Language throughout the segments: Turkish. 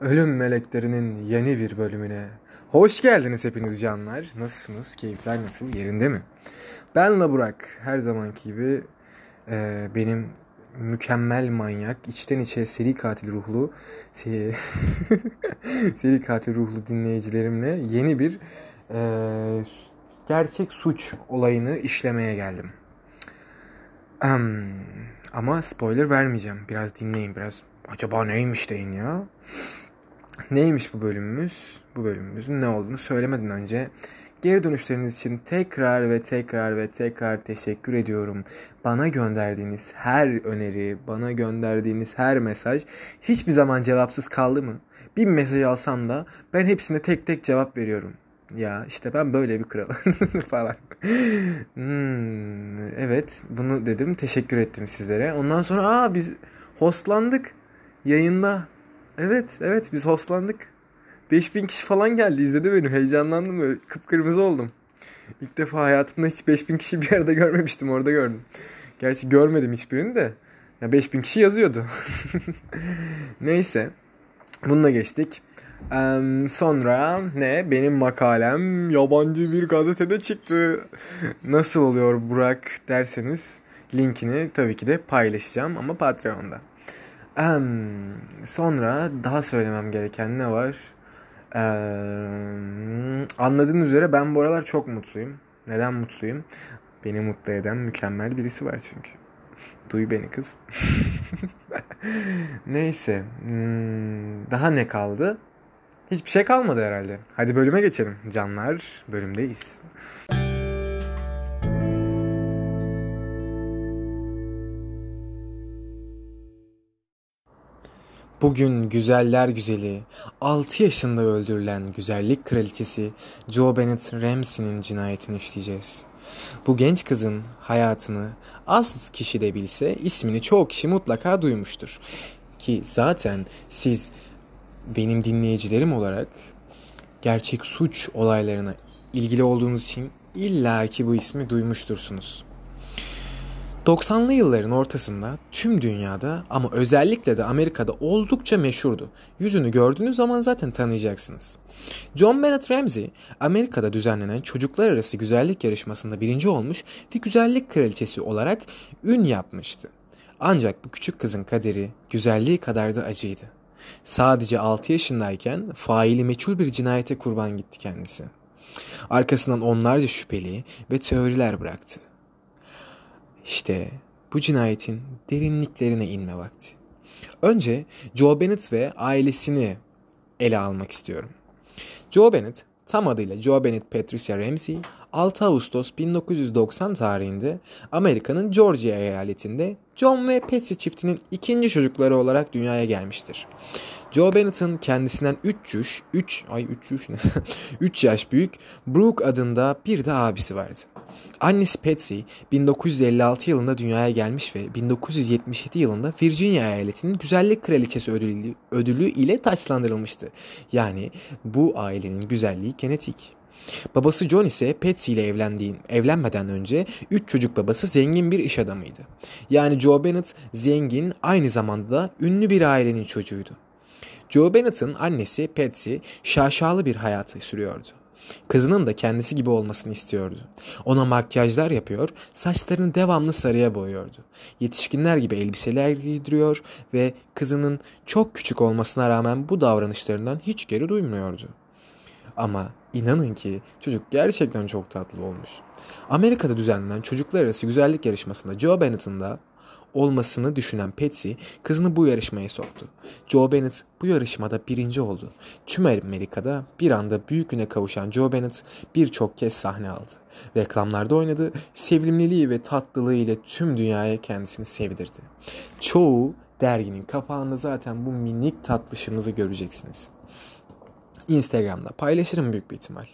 Ölüm Meleklerinin yeni bir bölümüne hoş geldiniz hepiniz canlar. Nasılsınız? Keyifler nasıl? Yerinde mi? Ben La Burak. Her zamanki gibi e, benim mükemmel manyak, içten içe seri katil ruhlu, seri, seri katil ruhlu dinleyicilerimle yeni bir e, gerçek suç olayını işlemeye geldim. Um, ama spoiler vermeyeceğim. Biraz dinleyin, biraz acaba neymiş deyin ya. Neymiş bu bölümümüz? Bu bölümümüzün ne olduğunu söylemeden önce geri dönüşleriniz için tekrar ve tekrar ve tekrar teşekkür ediyorum. Bana gönderdiğiniz her öneri, bana gönderdiğiniz her mesaj hiçbir zaman cevapsız kaldı mı? Bir mesaj alsam da ben hepsine tek tek cevap veriyorum. Ya işte ben böyle bir kralım falan. Hmm, evet bunu dedim teşekkür ettim sizlere. Ondan sonra aa biz hostlandık yayında. Evet evet biz hostlandık. 5000 kişi falan geldi izledi beni heyecanlandım böyle kıpkırmızı oldum. İlk defa hayatımda hiç 5000 kişi bir yerde görmemiştim orada gördüm. Gerçi görmedim hiçbirini de. Ya 5000 kişi yazıyordu. Neyse. Bununla geçtik. Um, sonra ne? Benim makalem yabancı bir gazetede çıktı. Nasıl oluyor Burak derseniz linkini tabii ki de paylaşacağım ama Patreon'da. Sonra daha söylemem gereken ne var? Um, anladığınız üzere ben bu aralar çok mutluyum. Neden mutluyum? Beni mutlu eden mükemmel birisi var çünkü. Duy beni kız. Neyse. Hmm, daha ne kaldı? Hiçbir şey kalmadı herhalde. Hadi bölüme geçelim. Canlar bölümdeyiz. Bugün güzeller güzeli, 6 yaşında öldürülen güzellik kraliçesi Jo Bennett Ramsey'nin cinayetini işleyeceğiz. Bu genç kızın hayatını az kişi de bilse ismini çoğu kişi mutlaka duymuştur. Ki zaten siz benim dinleyicilerim olarak gerçek suç olaylarına ilgili olduğunuz için illaki bu ismi duymuştursunuz. 90'lı yılların ortasında tüm dünyada ama özellikle de Amerika'da oldukça meşhurdu. Yüzünü gördüğünüz zaman zaten tanıyacaksınız. John Bennett Ramsey, Amerika'da düzenlenen çocuklar arası güzellik yarışmasında birinci olmuş ve güzellik kraliçesi olarak ün yapmıştı. Ancak bu küçük kızın kaderi güzelliği kadar da acıydı. Sadece 6 yaşındayken faili meçhul bir cinayete kurban gitti kendisi. Arkasından onlarca şüpheli ve teoriler bıraktı. İşte bu cinayetin derinliklerine inme vakti. Önce Joe Bennett ve ailesini ele almak istiyorum. Joe Bennett, tam adıyla Joe Bennett Patricia Ramsey, 6 Ağustos 1990 tarihinde Amerika'nın Georgia eyaletinde John ve Patsy çiftinin ikinci çocukları olarak dünyaya gelmiştir. Joe Bennett'ın kendisinden 3 yaş, 3 ay 3 yaş ne? 3 yaş büyük Brooke adında bir de abisi vardı. Annesi Patsy 1956 yılında dünyaya gelmiş ve 1977 yılında Virginia eyaletinin güzellik kraliçesi ödülü, ödülü ile taçlandırılmıştı. Yani bu ailenin güzelliği genetik. Babası John ise Patsy ile evlendiğin, evlenmeden önce 3 çocuk babası zengin bir iş adamıydı. Yani Joe Bennett zengin aynı zamanda da ünlü bir ailenin çocuğuydu. Joe Bennett'ın annesi Patsy şaşalı bir hayatı sürüyordu. Kızının da kendisi gibi olmasını istiyordu. Ona makyajlar yapıyor, saçlarını devamlı sarıya boyuyordu. Yetişkinler gibi elbiseler giydiriyor ve kızının çok küçük olmasına rağmen bu davranışlarından hiç geri duymuyordu. Ama inanın ki çocuk gerçekten çok tatlı olmuş. Amerika'da düzenlenen çocuklar arası güzellik yarışmasında Joe Bennett'ın da olmasını düşünen Patsy kızını bu yarışmaya soktu. Joe Bennett bu yarışmada birinci oldu. Tüm Amerika'da bir anda büyük güne kavuşan Joe Bennett birçok kez sahne aldı. Reklamlarda oynadı, sevimliliği ve tatlılığı ile tüm dünyaya kendisini sevdirdi. Çoğu derginin kapağında zaten bu minik tatlışımızı göreceksiniz. Instagram'da paylaşırım büyük bir ihtimal.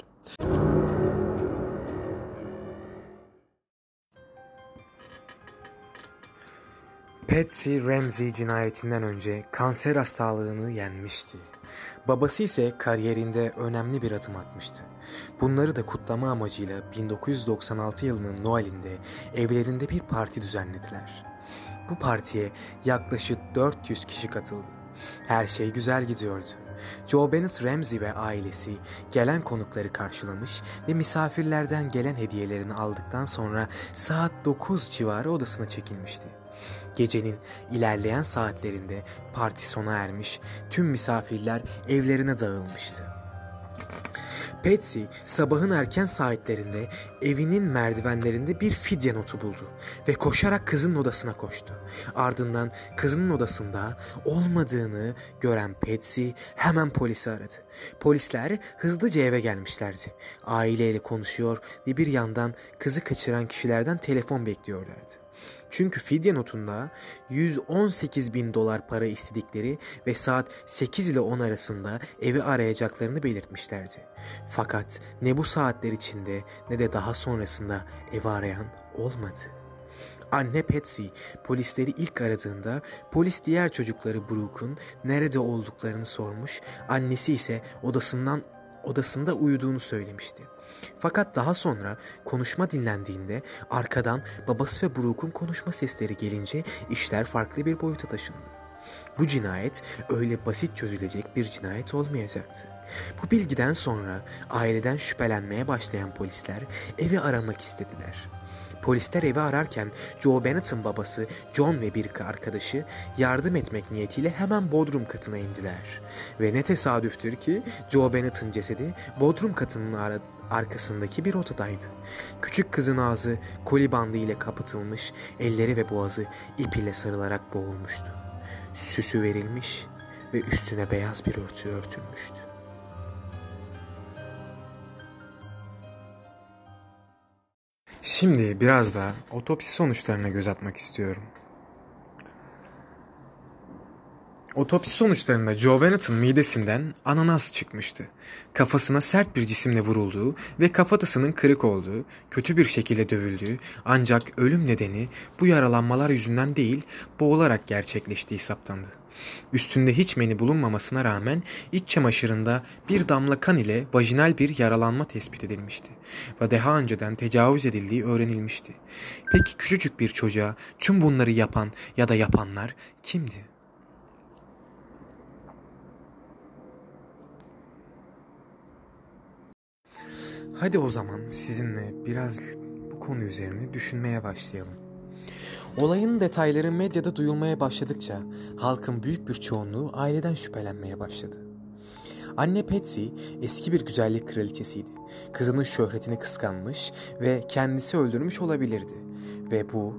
Patsy Ramsey cinayetinden önce kanser hastalığını yenmişti. Babası ise kariyerinde önemli bir adım atmıştı. Bunları da kutlama amacıyla 1996 yılının Noel'inde evlerinde bir parti düzenlediler. Bu partiye yaklaşık 400 kişi katıldı. Her şey güzel gidiyordu. Joe Bennett Ramsey ve ailesi gelen konukları karşılamış ve misafirlerden gelen hediyelerini aldıktan sonra saat 9 civarı odasına çekilmişti. Gecenin ilerleyen saatlerinde parti sona ermiş, tüm misafirler evlerine dağılmıştı. Patsy sabahın erken saatlerinde evinin merdivenlerinde bir fidye notu buldu ve koşarak kızının odasına koştu. Ardından kızının odasında olmadığını gören Patsy hemen polisi aradı. Polisler hızlıca eve gelmişlerdi. Aileyle konuşuyor ve bir yandan kızı kaçıran kişilerden telefon bekliyorlardı. Çünkü fidye notunda 118 bin dolar para istedikleri ve saat 8 ile 10 arasında evi arayacaklarını belirtmişlerdi. Fakat ne bu saatler içinde ne de daha sonrasında evi arayan olmadı. Anne Patsy polisleri ilk aradığında polis diğer çocukları Brooke'un nerede olduklarını sormuş, annesi ise odasından odasında uyuduğunu söylemişti. Fakat daha sonra konuşma dinlendiğinde arkadan babası ve Brooke'un konuşma sesleri gelince işler farklı bir boyuta taşındı. Bu cinayet öyle basit çözülecek bir cinayet olmayacaktı. Bu bilgiden sonra aileden şüphelenmeye başlayan polisler evi aramak istediler. Polisler evi ararken Joe Bennett'ın babası John ve bir arkadaşı yardım etmek niyetiyle hemen bodrum katına indiler. Ve ne tesadüftür ki Joe Bennett'ın cesedi bodrum katının ar arkasındaki bir odadaydı. Küçük kızın ağzı koli bandı ile kapatılmış, elleri ve boğazı ip ile sarılarak boğulmuştu. Süsü verilmiş ve üstüne beyaz bir örtü örtülmüştü. Şimdi biraz da otopsi sonuçlarına göz atmak istiyorum. Otopsi sonuçlarında Joe Bennett'ın midesinden ananas çıkmıştı. Kafasına sert bir cisimle vurulduğu ve kafatasının kırık olduğu, kötü bir şekilde dövüldüğü ancak ölüm nedeni bu yaralanmalar yüzünden değil boğularak gerçekleştiği saptandı. Üstünde hiç meni bulunmamasına rağmen iç çamaşırında bir damla kan ile vajinal bir yaralanma tespit edilmişti ve daha önceden tecavüz edildiği öğrenilmişti. Peki küçücük bir çocuğa tüm bunları yapan ya da yapanlar kimdi? Hadi o zaman sizinle biraz bu konu üzerine düşünmeye başlayalım. Olayın detayları medyada duyulmaya başladıkça halkın büyük bir çoğunluğu aileden şüphelenmeye başladı. Anne Patsy eski bir güzellik kraliçesiydi. Kızının şöhretini kıskanmış ve kendisi öldürmüş olabilirdi. Ve bu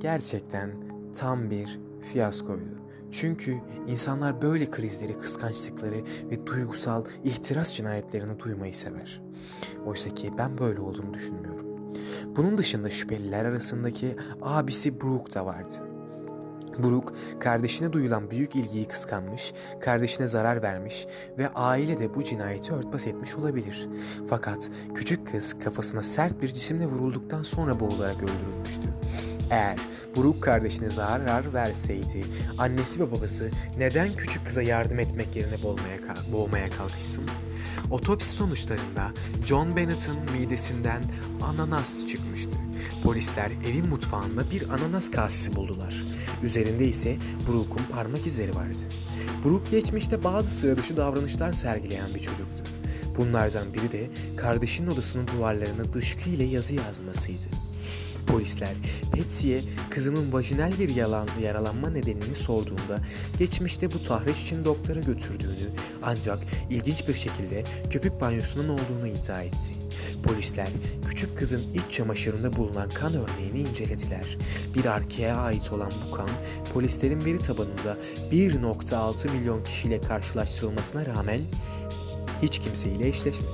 gerçekten tam bir fiyaskoydu. Çünkü insanlar böyle krizleri, kıskançlıkları ve duygusal ihtiras cinayetlerini duymayı sever. Oysa ki ben böyle olduğunu düşünmüyorum. Bunun dışında şüpheliler arasındaki abisi Brooke da vardı. Brooke kardeşine duyulan büyük ilgiyi kıskanmış, kardeşine zarar vermiş ve aile de bu cinayeti örtbas etmiş olabilir. Fakat küçük kız kafasına sert bir cisimle vurulduktan sonra boğularak öldürülmüştü. Eğer Brooke kardeşine zarar verseydi annesi ve babası neden küçük kıza yardım etmek yerine boğmaya, boğmaya kalkışsın? Otopsi sonuçlarında John Bennett'ın midesinden ananas çıkmıştı. Polisler evin mutfağında bir ananas kasesi buldular. Üzerinde ise Brooke'un parmak izleri vardı. Brooke geçmişte bazı sıra dışı davranışlar sergileyen bir çocuktu. Bunlardan biri de kardeşinin odasının duvarlarına dışkı ile yazı yazmasıydı. Polisler Patsy'ye kızının vajinal bir yalan, yaralanma nedenini sorduğunda geçmişte bu tahriş için doktora götürdüğünü ancak ilginç bir şekilde köpük banyosunun olduğunu iddia etti. Polisler küçük kızın iç çamaşırında bulunan kan örneğini incelediler. Bir erkeğe ait olan bu kan polislerin veri tabanında 1.6 milyon kişiyle karşılaştırılmasına rağmen hiç kimseyle eşleşmedi.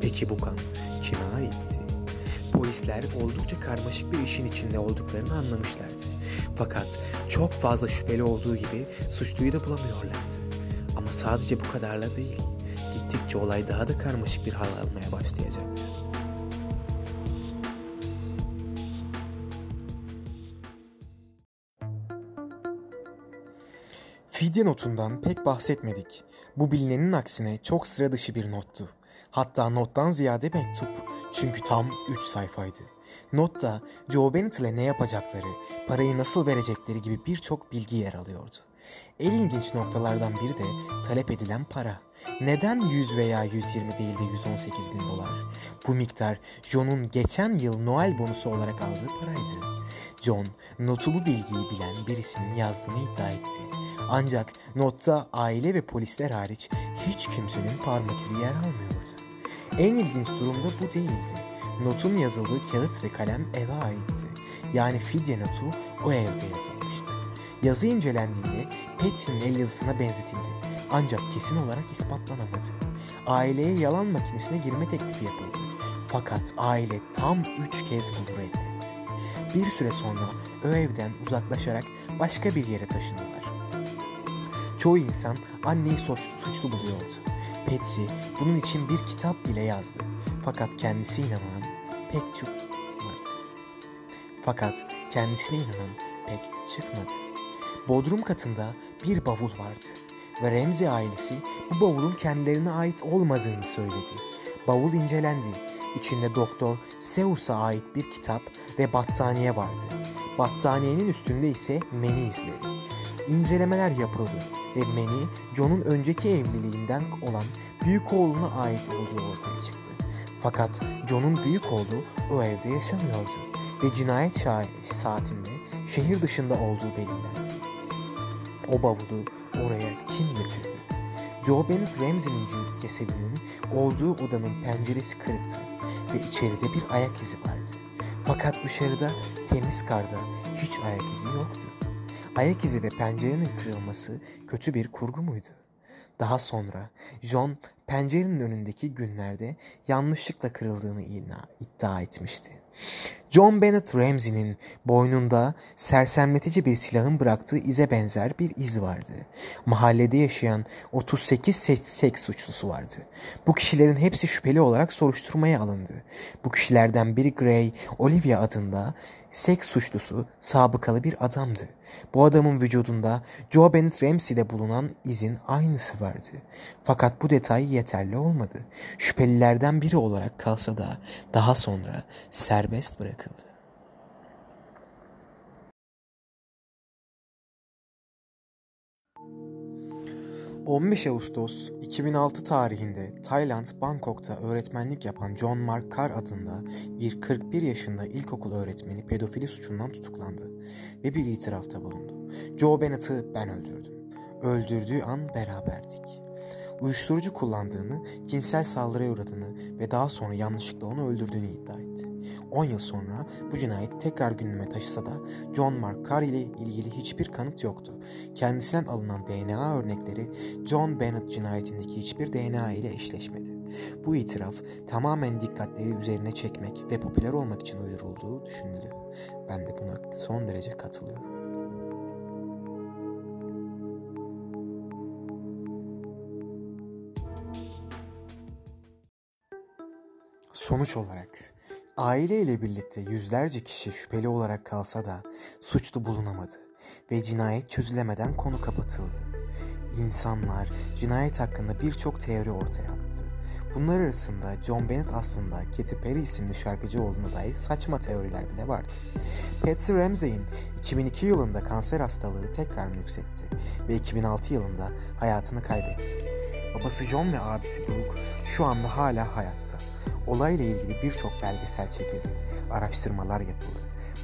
Peki bu kan kime aitti? Polisler oldukça karmaşık bir işin içinde olduklarını anlamışlardı. Fakat çok fazla şüpheli olduğu gibi suçluyu da bulamıyorlardı. Ama sadece bu kadarla değil. Gittikçe olay daha da karmaşık bir hal almaya başlayacaktı. Fidye notundan pek bahsetmedik. Bu bilinenin aksine çok sıra dışı bir nottu. Hatta nottan ziyade mektup. Çünkü tam 3 sayfaydı. Notta Joe Bennett ile ne yapacakları, parayı nasıl verecekleri gibi birçok bilgi yer alıyordu. En ilginç noktalardan biri de talep edilen para. Neden 100 veya 120 değil de 118 bin dolar? Bu miktar John'un geçen yıl Noel bonusu olarak aldığı paraydı. John, notu bu bilgiyi bilen birisinin yazdığını iddia etti. Ancak notta aile ve polisler hariç hiç kimsenin parmak izi yer almıyordu. En ilginç durum da bu değildi. Notun yazıldığı kağıt ve kalem eve aitti. Yani fidye notu o evde yazılmıştı. Yazı incelendiğinde Patsy'nin el yazısına benzetildi. Ancak kesin olarak ispatlanamadı. Aileye yalan makinesine girme teklifi yapıldı. Fakat aile tam üç kez bunu reddetti. Bir süre sonra o evden uzaklaşarak başka bir yere taşındılar. Çoğu insan anneyi suçlu, suçlu buluyordu. Patsy bunun için bir kitap bile yazdı. Fakat kendisi inanan pek çıkmadı. Fakat kendisine inanan pek çıkmadı. Bodrum katında bir bavul vardı ve Ramsey ailesi bu bavulun kendilerine ait olmadığını söyledi. Bavul incelendi. İçinde Doktor Seuss'a ait bir kitap ve battaniye vardı. Battaniyenin üstünde ise meni izleri. İncelemeler yapıldı ve meni John'un önceki evliliğinden olan büyük oğluna ait olduğu ortaya çıktı. Fakat John'un büyük oğlu o evde yaşamıyordu ve cinayet saatinde şehir dışında olduğu belirlendi. O bavulu oraya kim getirdi? Joe Bennett Ramsey'nin cesedinin olduğu odanın penceresi kırıktı ve içeride bir ayak izi vardı. Fakat dışarıda temiz karda hiç ayak izi yoktu. Ayak izi ve pencerenin kırılması kötü bir kurgu muydu? Daha sonra John pencerenin önündeki günlerde yanlışlıkla kırıldığını iddia etmişti. John Bennett Ramsey'nin boynunda sersemletici bir silahın bıraktığı ize benzer bir iz vardı. Mahallede yaşayan 38 seks suçlusu vardı. Bu kişilerin hepsi şüpheli olarak soruşturmaya alındı. Bu kişilerden biri Gray, Olivia adında seks suçlusu sabıkalı bir adamdı. Bu adamın vücudunda Joe Bennett Ramsey'de bulunan izin aynısı vardı. Fakat bu detay yeterli olmadı. Şüphelilerden biri olarak kalsa da daha sonra serbest bırakıldı. ...15 Ağustos 2006 tarihinde Tayland, Bangkok'ta öğretmenlik yapan John Mark Carr adında bir 41 yaşında ilkokul öğretmeni pedofili suçundan tutuklandı ve bir itirafta bulundu. Joe Bennett'ı ben öldürdüm. Öldürdüğü an beraberdik uyuşturucu kullandığını, cinsel saldırıya uğradığını ve daha sonra yanlışlıkla onu öldürdüğünü iddia etti. 10 yıl sonra bu cinayet tekrar gündeme taşısa da John Mark Carr ile ilgili hiçbir kanıt yoktu. Kendisinden alınan DNA örnekleri John Bennett cinayetindeki hiçbir DNA ile eşleşmedi. Bu itiraf tamamen dikkatleri üzerine çekmek ve popüler olmak için uydurulduğu düşünülü. Ben de buna son derece katılıyorum. Sonuç olarak aile ile birlikte yüzlerce kişi şüpheli olarak kalsa da suçlu bulunamadı ve cinayet çözülemeden konu kapatıldı. İnsanlar cinayet hakkında birçok teori ortaya attı. Bunlar arasında John Bennett aslında Katy Perry isimli şarkıcı olduğuna dair saçma teoriler bile vardı. Patsy Ramsey'in 2002 yılında kanser hastalığı tekrar nüksetti ve 2006 yılında hayatını kaybetti. Babası John ve abisi Brooke şu anda hala hayatta. Olayla ilgili birçok belgesel çekildi, araştırmalar yapıldı.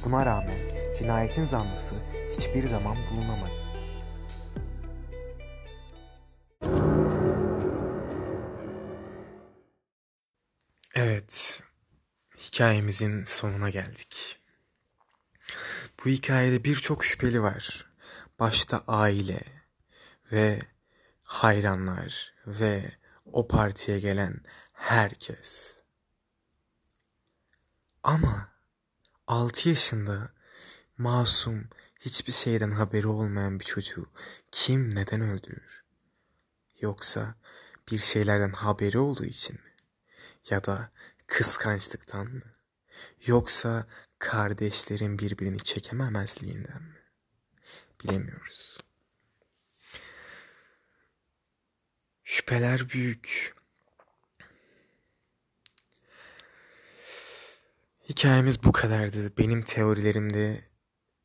Buna rağmen cinayetin zanlısı hiçbir zaman bulunamadı. Evet, hikayemizin sonuna geldik. Bu hikayede birçok şüpheli var. Başta aile ve hayranlar ve o partiye gelen herkes. Ama 6 yaşında masum hiçbir şeyden haberi olmayan bir çocuğu kim neden öldürür? Yoksa bir şeylerden haberi olduğu için mi? Ya da kıskançlıktan mı? Yoksa kardeşlerin birbirini çekememezliğinden mi? Bilemiyoruz. Şüpheler büyük. Hikayemiz bu kadardı. Benim teorilerim de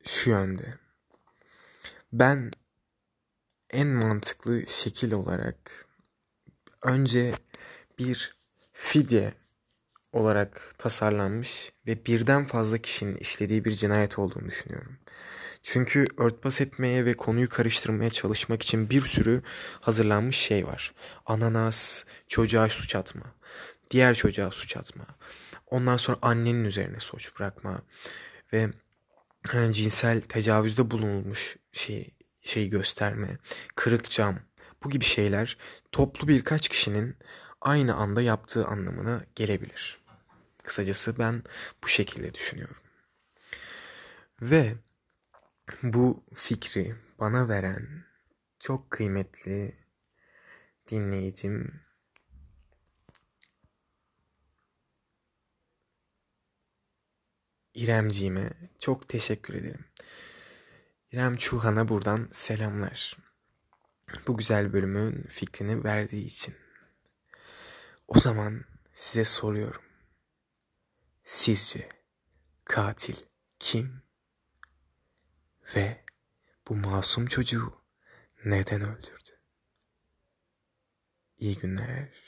şu yönde. Ben en mantıklı şekil olarak önce bir fidye olarak tasarlanmış ve birden fazla kişinin işlediği bir cinayet olduğunu düşünüyorum. Çünkü örtbas etmeye ve konuyu karıştırmaya çalışmak için bir sürü hazırlanmış şey var. Ananas, çocuğa suç atma, diğer çocuğa suç atma. Ondan sonra annenin üzerine suç bırakma ve e, cinsel tecavüzde bulunulmuş şey şey gösterme, kırık cam bu gibi şeyler toplu birkaç kişinin aynı anda yaptığı anlamına gelebilir. Kısacası ben bu şekilde düşünüyorum. Ve bu fikri bana veren çok kıymetli dinleyicim İremciğime çok teşekkür ederim. İrem Çuhan'a buradan selamlar. Bu güzel bölümün fikrini verdiği için. O zaman size soruyorum. Sizce katil kim? Ve bu masum çocuğu neden öldürdü? İyi günler.